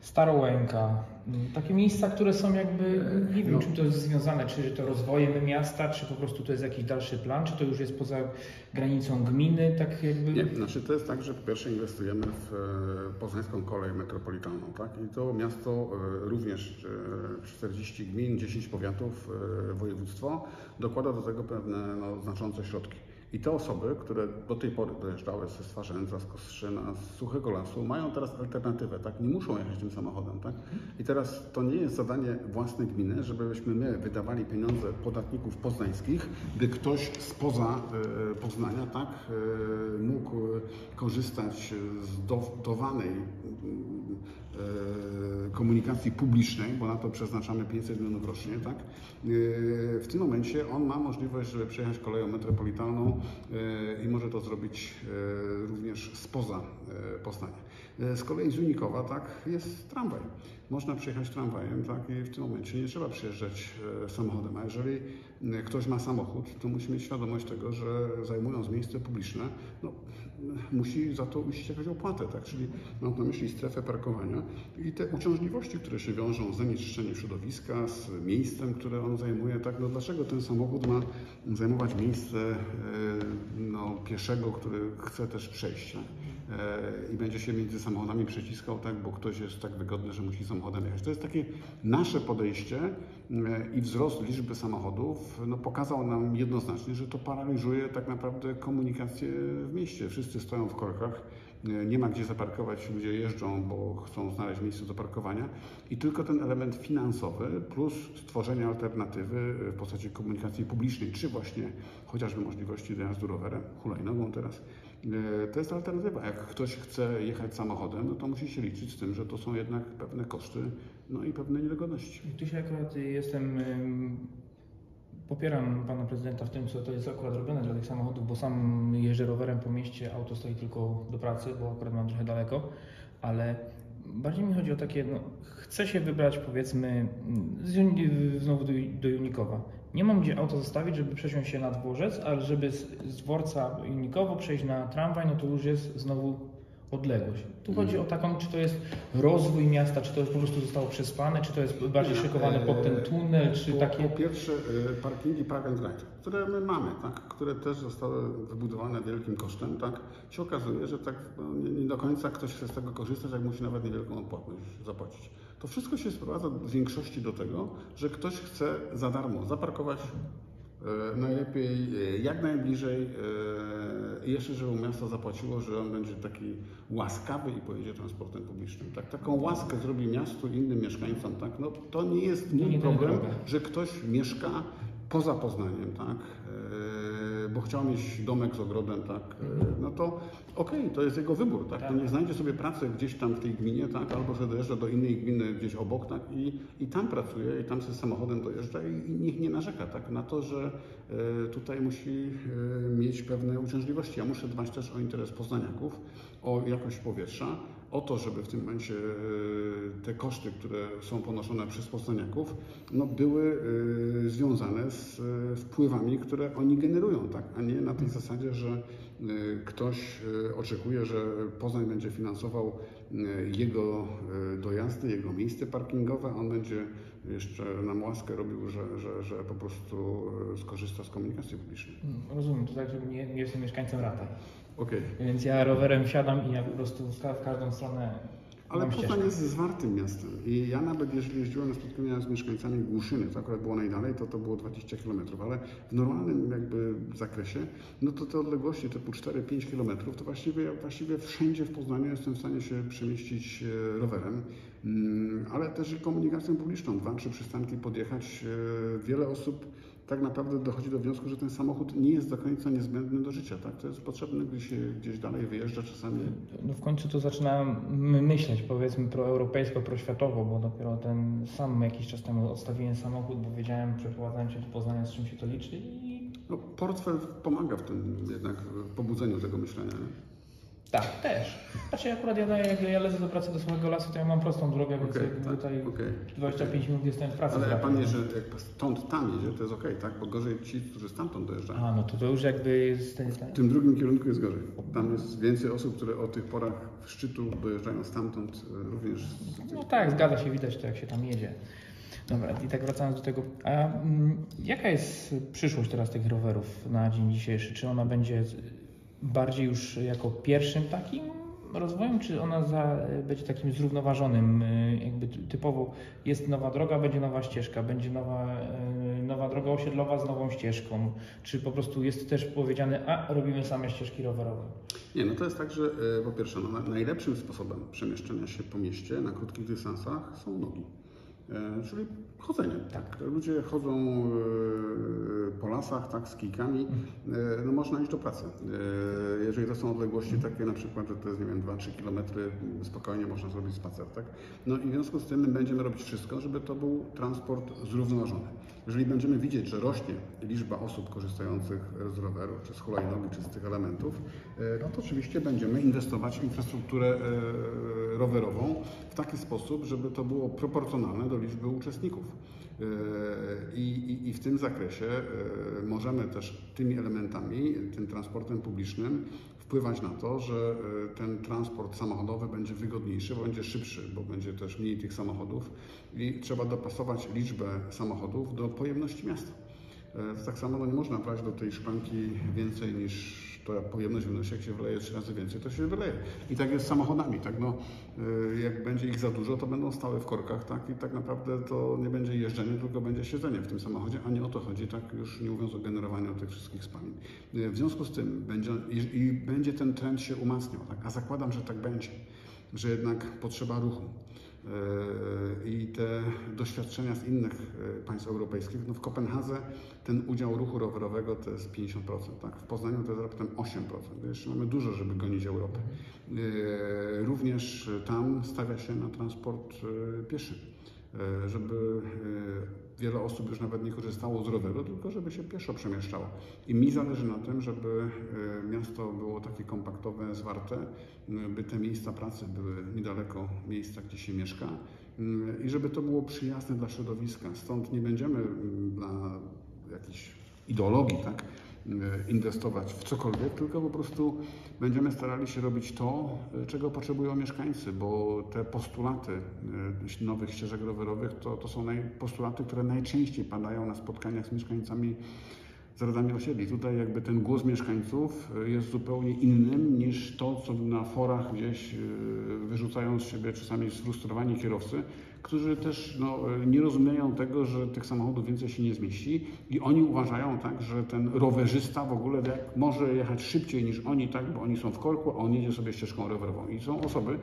Starołęka, yy, takie miejsca, które są jakby, nie wiem, No. czym to jest związane, czy to rozwojem miasta, czy po prostu to jest jakiś dalszy plan, czy to już jest poza granicą gminy, tak jakby... Nie, znaczy to jest tak, że po pierwsze inwestujemy w e, poznańską kolej metropolitalną, tak? I to miasto e, również e, 40 gmin, 10 powiatów, e, województwo dokłada do tego pewne no, znaczące środki. I te osoby, które do tej pory dojeżdżały ze Stwarzędza, z Kostrzyna, z Suchego Lasu, mają teraz alternatywę, tak? Nie muszą jechać tym samochodem, tak? I teraz to nie jest zadanie własnej gminy, żebyśmy my wydawali pieniądze podatników poznańskich, by ktoś spoza e, Poznania, tak? e, mógł korzystać z dotowanej e, komunikacji publicznej, bo na to przeznaczamy 500 milionów rocznie, tak? E, W tym momencie on ma możliwość, żeby przejechać koleją metropolitalną e, i może to zrobić e, również spoza e, Poznania. E, Z kolei z Unikowa, tak, jest tramwaj. Można przyjechać tramwajem, tak, i w tym momencie nie trzeba przyjeżdżać e, samochodem. A jeżeli e, ktoś ma samochód, to musi mieć świadomość tego, że zajmując miejsce publiczne, no, musi za to uiścić jakąś opłatę, tak? Czyli mam na myśli strefę parkowania i te uciążliwości, które się wiążą z zanieczyszczeniem środowiska, z miejscem, które on zajmuje, tak? No dlaczego ten samochód ma zajmować miejsce e, no, pieszego, który chce też przejść, tak? E, i będzie się między samochodami przeciskał, tak, bo ktoś jest tak wygodny, że musi samochodem jechać. To jest takie nasze podejście i wzrost liczby samochodów no, pokazał nam jednoznacznie, że to paraliżuje tak naprawdę komunikację w mieście. Wszyscy stoją w korkach, nie ma gdzie zaparkować, ludzie jeżdżą, bo chcą znaleźć miejsce do parkowania i tylko ten element finansowy plus stworzenie alternatywy w postaci komunikacji publicznej, czy właśnie chociażby możliwości dojazdu rowerem, hulajnogą teraz, To jest alternatywa. Jak ktoś chce jechać samochodem, no to musi się liczyć z tym, że to są jednak pewne koszty, no i pewne niedogodności. Tu się akurat jestem. Popieram pana prezydenta w tym, co to jest akurat robione dla tych samochodów, bo sam jeżdżę rowerem po mieście, auto stoi tylko do pracy, bo akurat mam trochę daleko, ale bardziej mi chodzi o takie, no, chcę się wybrać powiedzmy z, znowu do, do Junikowa. Nie mam gdzie auto zostawić, żeby przesiąść się na dworzec, ale żeby z, z dworca Junikowo przejść na tramwaj, no to już jest znowu odległość. Tu chodzi o taką, czy to jest rozwój miasta, czy to po prostu zostało przespane, czy to jest bardziej szykowane pod ten tunel, czy po, takie... Po pierwsze e, parkingi park and ride, które my mamy, tak, które też zostały wybudowane wielkim kosztem, tak, się okazuje, że tak no, nie, nie do końca ktoś chce z tego korzystać, jak musi nawet niewielką opłatność zapłacić. To wszystko się sprowadza w większości do tego, że ktoś chce za darmo zaparkować e, najlepiej e, jak najbliżej e, jeszcze, żeby miasto zapłaciło, że on będzie taki łaskawy i pojedzie transportem publicznym. Tak, taką łaskę zrobi miastu i innym mieszkańcom, tak? No, to nie jest nie ten problem, że ktoś mieszka poza Poznaniem, tak? Bo chciał mieć domek z ogrodem, tak? E, No to okej, to jest jego wybór, tak? To Tak. niech znajdzie sobie pracę gdzieś tam w tej gminie, tak? Albo że dojeżdża do innej gminy gdzieś obok, tak? I, i tam pracuje, i tam sobie samochodem dojeżdża i, i niech nie narzeka, tak? Na to, że e, tutaj musi e, mieć pewne uciążliwości. Ja muszę dbać też o interes poznaniaków, o jakość powietrza, o to, żeby w tym momencie e, te koszty, które są ponoszone przez poznaniaków, no, były e, związane z e, wpływami, które oni generują, tak? a nie na tej zasadzie, że ktoś oczekuje, że Poznań będzie finansował jego dojazdy, jego miejsce parkingowe, on będzie jeszcze nam łaskę robił, że, że, że po prostu skorzysta z komunikacji publicznej. Mm, Rozumiem, to tak, że nie, nie jestem mieszkańcem Rata. Okej. Więc ja rowerem wsiadam i ja po prostu w, ka- w każdą stronę Ale Poznań jest zwartym miastem i ja nawet jeżeli jeździłem na spotkania z mieszkańcami Głuszyny, to akurat było najdalej, to to było 20 km, ale w normalnym jakby zakresie, no to te odległości typu 4-5 km, to właściwie, właściwie wszędzie w Poznaniu jestem w stanie się przemieścić e, rowerem, Mm, ale też i komunikacją publiczną, dwa, trzy przystanki podjechać. e, Wiele osób tak naprawdę dochodzi do wniosku, że ten samochód nie jest do końca niezbędny do życia, tak? To jest potrzebne, gdy się gdzieś dalej wyjeżdża czasami. No w końcu to zaczynam my- myśleć powiedzmy proeuropejsko, proświatowo, bo dopiero ten sam jakiś czas temu odstawiłem samochód, bo wiedziałem przeprowadzając się do Poznania z czym się to liczy i No, portfel pomaga w tym jednak w pobudzeniu tego myślenia. Nie? Tak, też. Znaczy akurat ja, daję, jak ja lecę do pracy do swojego lasu, to ja mam prostą drogę, więc tak, tutaj okej. 25 minut jestem w pracy. Ale prawie. pan jedzie, jak stąd tam jedzie, to jest okej, tak? Bo gorzej ci, którzy stamtąd dojeżdżają. A, no to to już jakby jest ten, ten. W tym drugim kierunku jest gorzej. Tam jest więcej osób, które o tych porach szczytu dojeżdżają stamtąd e, również. z No tak, zgadza się, widać to jak się tam jedzie. Dobra, i tak wracając do tego, a mm, jaka jest przyszłość teraz tych rowerów na dzień dzisiejszy? Czy ona będzie bardziej już jako pierwszym takim rozwojem, czy ona za, będzie takim zrównoważonym, y, jakby ty- typowo jest nowa droga, będzie nowa ścieżka, będzie nowa, y, nowa droga osiedlowa z nową ścieżką, czy po prostu jest też powiedziane, a robimy same ścieżki rowerowe? Nie, no to jest tak, że e, po pierwsze, no, na- najlepszym sposobem przemieszczania się po mieście na krótkich dystansach są nogi. E, czyli chodzenie. Tak. Ludzie chodzą e, po lasach, tak, z kijkami. E, no można iść do pracy. Jeżeli to są odległości takie na przykład, że to jest, nie wiem, 2-3 km, spokojnie można zrobić spacer, tak? No i w związku z tym my będziemy robić wszystko, żeby to był transport zrównoważony. Jeżeli będziemy widzieć, że rośnie liczba osób korzystających z roweru, czy z hulajnogi, czy z tych elementów, e, no to oczywiście będziemy inwestować w infrastrukturę e, rowerową w taki sposób, żeby to było proporcjonalne do liczby uczestników. E, I, i, I w tym zakresie możemy też tymi elementami, tym transportem publicznym wpływać na to, że e, ten transport samochodowy będzie wygodniejszy, bo będzie szybszy, bo będzie też mniej tych samochodów i trzeba dopasować liczbę samochodów do pojemności miasta. E, Tak samo no nie można brać do tej szklanki więcej niż ta pojemność wynosi, jak się wyleje trzy razy więcej, to się wyleje. I tak jest z samochodami, tak? No, e, jak będzie ich za dużo, to będą stały w korkach, tak? I tak naprawdę to nie będzie jeżdżenie, tylko będzie siedzenie w tym samochodzie, a nie o to chodzi, tak? Już nie mówiąc o generowaniu tych wszystkich spalin. E, W związku z tym będzie, i, i będzie ten trend się umacniał, tak? A zakładam, że tak będzie, że jednak potrzeba ruchu. E, i te doświadczenia z innych e, państw europejskich. No w Kopenhadze ten udział ruchu rowerowego to jest 50%, tak? w Poznaniu to jest raptem 8%. Jeszcze mamy dużo, żeby gonić Europę. E, Również tam stawia się na transport pieszy, żeby wiele osób już nawet nie korzystało z roweru, tylko żeby się pieszo przemieszczało. I mi zależy na tym, żeby e, miasto było takie kompaktowe, zwarte, by te miejsca pracy były niedaleko miejsca, gdzie się mieszka i żeby to było przyjazne dla środowiska. Stąd nie będziemy dla jakichś ideologii, tak, inwestować w cokolwiek, tylko po prostu będziemy starali się robić to, e, czego potrzebują mieszkańcy, bo te postulaty e, nowych ścieżek rowerowych to, to są naj, postulaty, które najczęściej padają na spotkaniach z mieszkańcami z radami osiedli. Tutaj jakby ten głos mieszkańców e, jest zupełnie innym niż to, co na forach gdzieś e, wyrzucają z siebie czasami sfrustrowani kierowcy, którzy też no, nie rozumieją tego, że tych samochodów więcej się nie zmieści i oni uważają tak, że ten rowerzysta w ogóle może jechać szybciej niż oni, tak, bo oni są w korku, a on jedzie sobie ścieżką rowerową. I są osoby,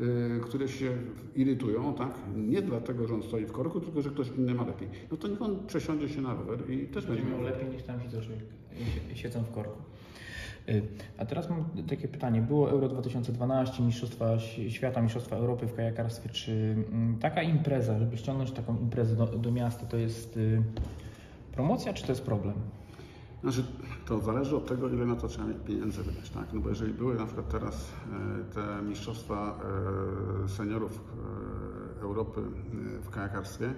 y, które się irytują, tak, nie dlatego, że on stoi w korku, tylko że ktoś inny ma lepiej. No to niech on przesiądzie się na rower i też będzie miał lepiej niż tam siedzą, siedzą w korku. Y, A teraz mam takie pytanie. Było Euro 2012, Mistrzostwa Świata, Mistrzostwa Europy w kajakarstwie. Czy mm, taka impreza, żeby ściągnąć taką imprezę do, do miasta, to jest y, promocja, czy to jest problem? Znaczy, to zależy od tego, ile na to trzeba mieć pieniędzy wydać, tak? No bo jeżeli były na przykład teraz e, te mistrzostwa seniorów Europy w kajakarstwie,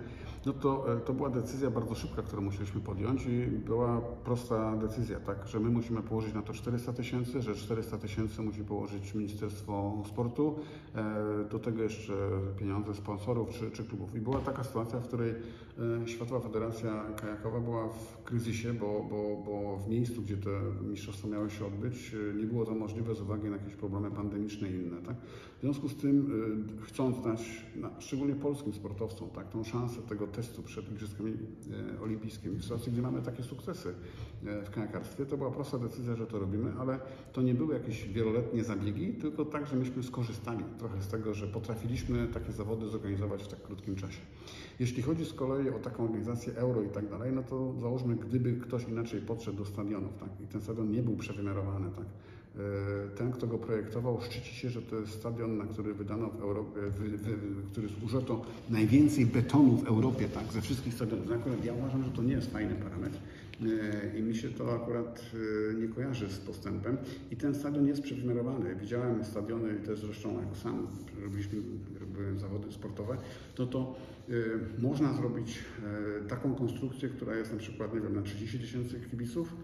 no to e, to była decyzja bardzo szybka, którą musieliśmy podjąć i była prosta decyzja, tak? Że my musimy położyć na to 400 tysięcy, że 400 tysięcy musi położyć Ministerstwo Sportu, e, do tego jeszcze pieniądze sponsorów czy, czy klubów. I była taka sytuacja, w której e, Światowa Federacja Kajakowa była w kryzysie, bo, bo, bo w miejscu, gdzie te mistrzostwa miały się odbyć, nie było to możliwe z uwagi na jakieś problemy pandemiczne i inne. Tak? W związku z tym, e, chcąc dać na, szczególnie polskim sportowcom tak, tą szansę tego testu przed Igrzyskami e, Olimpijskimi, w sytuacji, gdzie mamy takie sukcesy e, w kajakarstwie, to była prosta decyzja, że to robimy, ale to nie były jakieś wieloletnie zabiegi, tylko tak, że myśmy skorzystali trochę z tego, że potrafiliśmy takie zawody zorganizować w tak krótkim czasie. Jeśli chodzi z kolei o taką organizację euro i tak dalej, no to załóżmy, gdyby ktoś inaczej podszedł do stadionów, tak, i ten stadion nie był przewymiarowany, tak, ten, kto go projektował, szczyci się, że to jest stadion, na który wydano w Europie, wy, wy, który zużyto najwięcej betonu w Europie, tak, ze wszystkich stadionów. Akurat ja uważam, że to nie jest fajny parametr. E, I mi się to akurat e, nie kojarzy z postępem. I ten stadion jest przewymiarowany. Widziałem stadiony też zresztą jak sam robiliśmy zawody sportowe, to to można zrobić taką konstrukcję, która jest na przykład, nie wiem, na 30 tysięcy kibiców,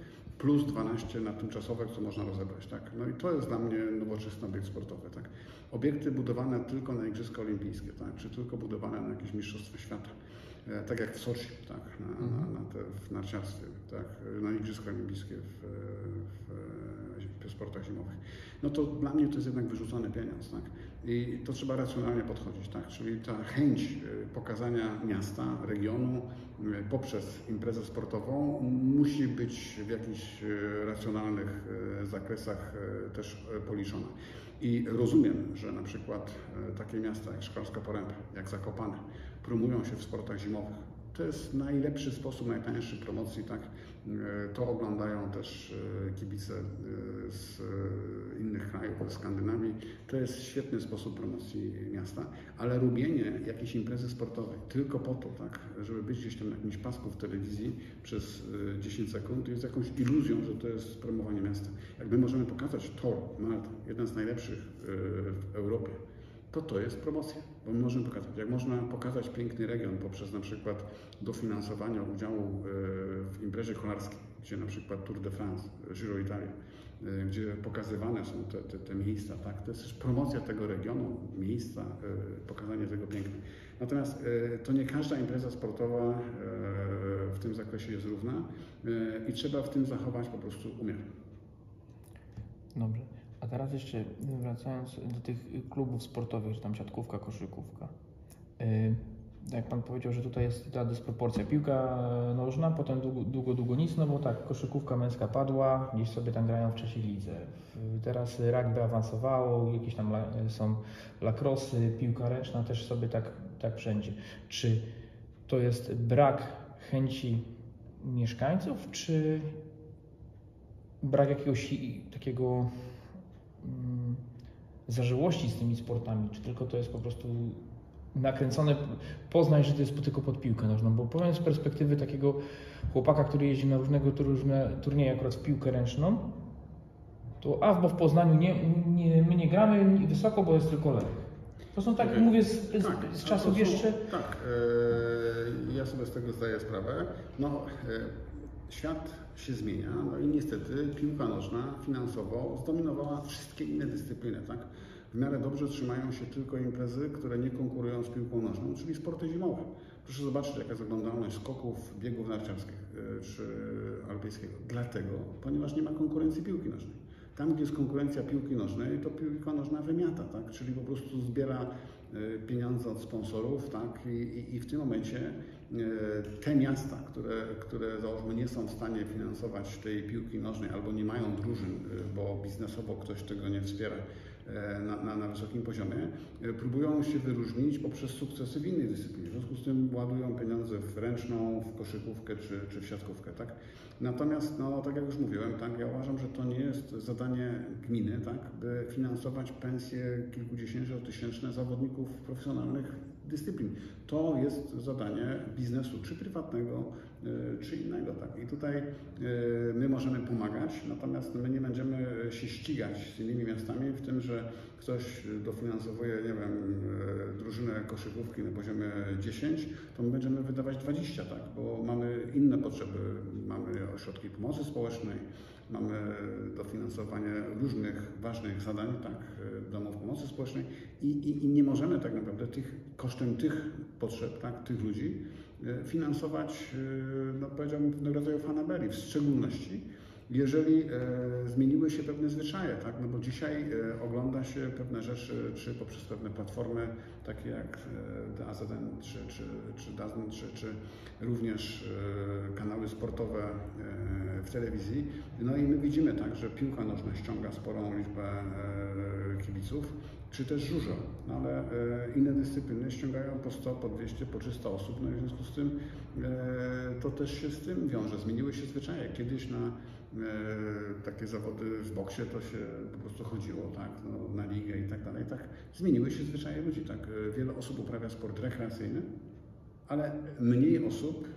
plus 12 na tymczasowe, co można rozebrać. Tak? No i to jest dla mnie nowoczesny obiekt sportowy. Tak? Obiekty budowane tylko na Igrzyska Olimpijskie, tak? czy tylko budowane na jakieś Mistrzostwa Świata. E, tak jak w Soczi, tak? na, na, mhm. na te, w narciarstwie, tak? na Igrzyska Olimpijskie w, w, w sportach zimowych. No to dla mnie to jest jednak wyrzucony pieniądz. Tak? I to trzeba racjonalnie podchodzić, tak? Czyli ta chęć e, pokazania miasta, regionu e, poprzez imprezę sportową musi być w jakichś e, racjonalnych zakresach też policzona. I rozumiem, że na przykład takie miasta jak Szklarska Poręba, jak Zakopane promują się w sportach zimowych. To jest najlepszy sposób, najtańszy promocji, tak? To oglądają też kibice z innych krajów, z Skandynawii. To jest świetny sposób promocji miasta, ale robienie jakiejś imprezy sportowej tylko po to, tak, żeby być gdzieś tam na jakimś pasku w telewizji przez 10 e, sekund, jest jakąś iluzją, że to jest promowanie miasta. Jak my możemy pokazać Tor, Malta, jeden z najlepszych e, w Europie, to to jest promocja, bo my możemy pokazać. Jak można pokazać piękny region poprzez na przykład dofinansowanie udziału e, w imprezie kolarskiej, gdzie na przykład Tour de France, Giro Italia, Y, gdzie pokazywane są te, te, te, miejsca, tak? To jest też promocja tego regionu, miejsca, pokazanie tego piękna. Natomiast to nie każda impreza sportowa w tym zakresie jest równa i trzeba w tym zachować po prostu umiar. Dobrze. A teraz jeszcze wracając do tych klubów sportowych, że tam siatkówka, koszykówka jak Pan powiedział, że tutaj jest ta dysproporcja. Piłka nożna, potem długo, długo, długo nic, no bo tak, koszykówka męska padła, gdzieś sobie tam grają w trzeciej lidze. Teraz rugby awansowało, jakieś tam są lakrosy, piłka ręczna też sobie tak, tak wszędzie. Czy to jest brak chęci mieszkańców, czy brak jakiegoś takiego zażyłości z tymi sportami, czy tylko to jest po prostu nakręcone, poznać, że to jest tylko pod piłkę nożną, bo powiem z perspektywy takiego chłopaka, który jeździ na różnego różne turnieje akurat w piłkę ręczną, to a, bo w Poznaniu nie, nie, my nie gramy wysoko, bo jest tylko lek. To są tak, okay. mówię, z, z, tak, z czasów jeszcze... Tak, e, ja sobie z tego zdaję sprawę. No, e, świat się zmienia, no i niestety piłka nożna finansowo zdominowała wszystkie inne dyscypliny, tak? w miarę dobrze trzymają się tylko imprezy, które nie konkurują z piłką nożną, czyli sporty zimowe. Proszę zobaczyć, jaka jest oglądalność skoków, biegów narciarskich e, czy alpejskiego. Dlatego, ponieważ nie ma konkurencji piłki nożnej. Tam, gdzie jest konkurencja piłki nożnej, to piłka nożna wymiata, tak? czyli po prostu zbiera e, pieniądze od sponsorów tak? I, i, i w tym momencie te miasta, które, które załóżmy nie są w stanie finansować tej piłki nożnej albo nie mają drużyn, bo biznesowo ktoś tego nie wspiera, E, na, na, na, wysokim poziomie, e, próbują się wyróżnić poprzez sukcesy w innej dyscyplinie. W związku z tym ładują pieniądze w ręczną, w koszykówkę czy, czy w siatkówkę. Tak? Natomiast, no, tak jak już mówiłem, tak, ja uważam, że to nie jest zadanie gminy, tak, by finansować pensje kilkudziesięciotysięczne zawodników profesjonalnych dyscyplin. To jest zadanie biznesu, czy prywatnego, czy innego. Tak. I tutaj e, my możemy pomagać, natomiast my nie będziemy się ścigać z innymi miastami w tym, że ktoś dofinansowuje, nie wiem, e, drużynę koszykówki na poziomie 10, to my będziemy wydawać 20, tak, bo mamy inne potrzeby. Mamy ośrodki pomocy społecznej, mamy dofinansowanie różnych ważnych zadań, tak, domów pomocy społecznej i, i, i nie możemy tak naprawdę tych, kosztem tych potrzeb, tak, tych ludzi e, finansować, e, no powiedziałbym, pewnego rodzaju fanaberii, w szczególności jeżeli e, zmieniły się pewne zwyczaje, tak? no bo dzisiaj e, ogląda się pewne rzeczy, czy poprzez pewne platformy, takie jak e, DAZN, czy, czy, czy DAZN, czy, czy również e, kanały sportowe e, w telewizji, no i my widzimy tak, że piłka nożna ściąga sporą liczbę e, kibiców, czy też żużel, no ale inne dyscypliny ściągają po 100, po 200, po 300 osób, no i w związku z tym to też się z tym wiąże. Zmieniły się zwyczaje. Kiedyś na E, takie zawody w boksie to się po prostu chodziło, tak, no, na ligę i tak dalej, tak, zmieniły się zwyczaje ludzi, tak, e, wiele osób uprawia sport rekreacyjny, ale mniej osób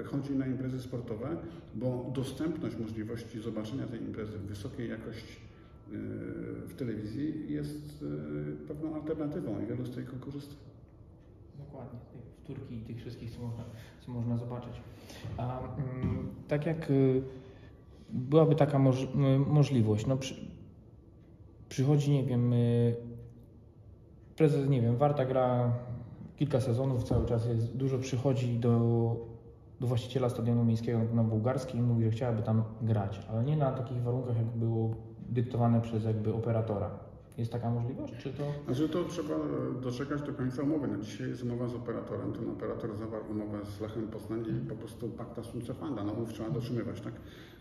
e, chodzi na imprezy sportowe, bo dostępność możliwości zobaczenia tej imprezy w wysokiej jakości e, w telewizji jest e, pewną alternatywą i wielu z tego korzysta. Dokładnie, wtórki i tych wszystkich, co można, co można zobaczyć. A mm, tak jak y, byłaby taka moż, y, możliwość, no przy, przychodzi, nie wiem, y, prezes, nie wiem, Warta gra kilka sezonów, cały czas jest, dużo przychodzi do, do właściciela stadionu miejskiego na Bułgarskiej i mówi, że chciałaby tam grać, ale nie na takich warunkach, jak było dyktowane przez jakby operatora. Jest taka możliwość, czy to... Znaczy to trzeba doczekać do końca umowy. No dzisiaj jest umowa z operatorem, ten operator zawarł umowę z Lechem Poznań i po prostu pacta sunt servanda, no umów trzeba dotrzymywać, tak?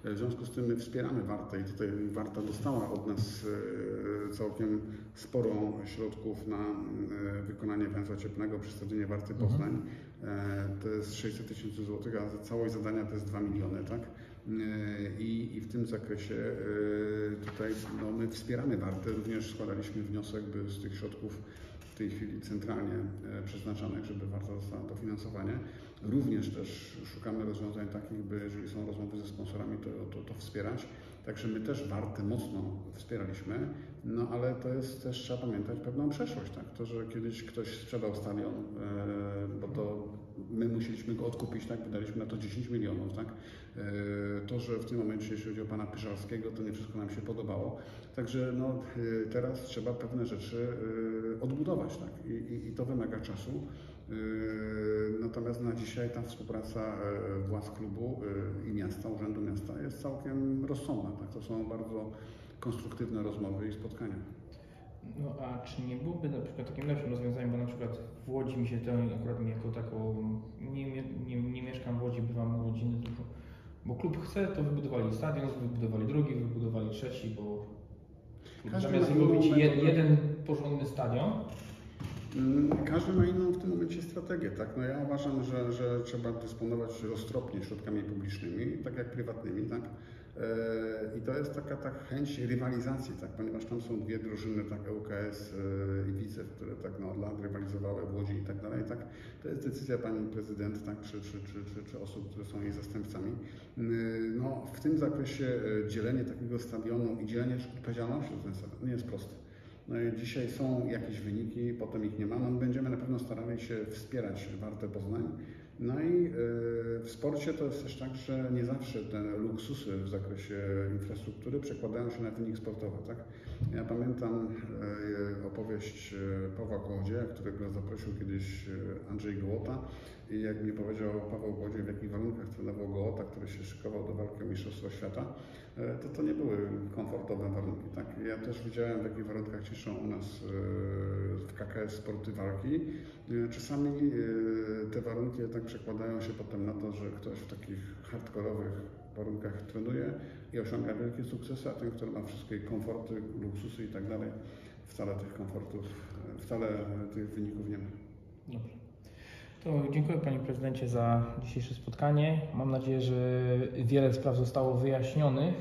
W związku z tym my wspieramy Wartę i tutaj Warta dostała od nas e, całkiem sporo środków na e, wykonanie węzła cieplnego przy stadionie Warty Poznań. E, To jest 600 tysięcy złotych, a całość zadania to jest 2 miliony, tak? I, I w tym zakresie e, tutaj no, my wspieramy Wartę. Również składaliśmy wniosek, by z tych środków w tej chwili centralnie e, przeznaczanych, żeby Warta dostała dofinansowanie. Również też szukamy rozwiązań takich, by jeżeli są rozmowy ze sponsorami, to, to, to wspierać. Także my też Wartę mocno wspieraliśmy, no ale to jest też, trzeba pamiętać, pewną przeszłość, tak? To, że kiedyś ktoś sprzedał stadion, e, bo to my musieliśmy go odkupić, tak? Wydaliśmy na to 10 milionów, tak? E, To, że w tym momencie, jeśli chodzi o pana Pyszalskiego, to nie wszystko nam się podobało. Także no, e, teraz trzeba pewne rzeczy odbudować, tak? I, i, i to wymaga czasu. Natomiast na dzisiaj ta współpraca władz klubu i miasta, urzędu miasta jest całkiem rozsądna. Tak? To są bardzo konstruktywne rozmowy i spotkania. No a czy nie byłoby na przykład takim lepszym rozwiązaniem, bo na przykład w Łodzi mi się to akurat mi jako taką, nie, nie, nie, mieszkam w Łodzi, bywam u rodziny dużo, bo klub chce, to wybudowali stadion, wybudowali drugi, wybudowali trzeci, bo Każdy zamiast ma inną robić jed, jeden porządny stadion, Mm, Każdy ma inną w tym momencie strategię, tak? No ja uważam, że, że trzeba dysponować roztropnie środkami publicznymi, tak jak prywatnymi, tak? E, I to jest taka tak chęć rywalizacji, tak? Ponieważ tam są dwie drużyny, tak? ŁKS e, i Widzew, które tak no, od lat rywalizowały w Łodzi i tak dalej, tak? To jest decyzja pani prezydent, tak? Czy, czy, czy, czy, czy osób, które są jej zastępcami. Mm, No, w tym zakresie e, dzielenie takiego stadionu i dzielenie odpowiedzialności ten stadion nie jest proste. No dzisiaj są jakieś wyniki, potem ich nie ma. No, będziemy na pewno starali się wspierać Wartę Poznań. No i yy, w sporcie to jest też tak, że nie zawsze te luksusy w zakresie infrastruktury przekładają się na wynik sportowy. Tak? Ja pamiętam yy, opowieść yy, Pawła Kołodzieja, którego zaprosił kiedyś Andrzej Gołota i jak mi powiedział Paweł Kołodziej, w jakich warunkach trenował Gołota, który się szykował do walki o Mistrzostwo Świata, to to nie były komfortowe warunki. Tak? Ja też widziałem, w jakich warunkach ciszą u nas KKS sporty walki. E, Czasami e, te warunki tak przekładają się potem na to, że ktoś w takich hardkorowych warunkach trenuje i osiąga wielkie sukcesy, a ten, który ma wszystkie komforty, luksusy i tak dalej, wcale tych komfortów, e, wcale tych wyników nie ma. Dobrze. To dziękuję Panie Prezydencie za dzisiejsze spotkanie. Mam nadzieję, że wiele spraw zostało wyjaśnionych,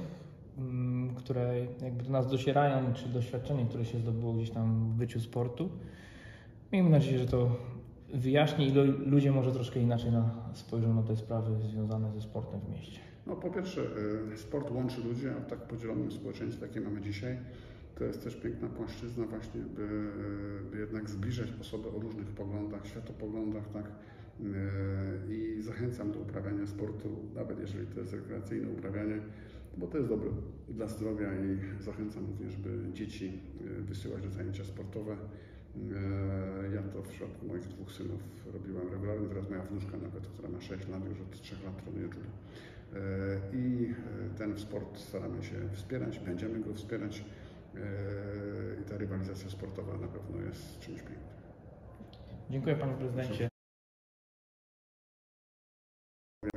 które jakby do nas docierają, czy doświadczenie, które się zdobyło gdzieś tam w byciu sportu. Miejmy nadzieję, że to wyjaśni i lu- ludzie może troszkę inaczej na, spojrzą na te sprawy związane ze sportem w mieście. No po pierwsze, y, sport łączy ludzi, a w tak podzielonym społeczeństwie, jakie mamy dzisiaj, to jest też piękna płaszczyzna właśnie, by, by jednak zbliżać osoby o różnych poglądach, światopoglądach, tak? Y, I zachęcam do uprawiania sportu, nawet jeżeli to jest rekreacyjne uprawianie, bo to jest dobre dla zdrowia i zachęcam również, by dzieci y, wysyłać na zajęcia sportowe. Y, Ja to w przypadku moich dwóch synów robiłem regularnie, teraz moja wnuczka nawet, która ma 6 lat, już od 3 lat trenuje judo. E, I e, ten sport staramy się wspierać, będziemy go wspierać e, i ta rywalizacja sportowa na pewno jest czymś pięknym. Dziękuję Panie Prezydencie.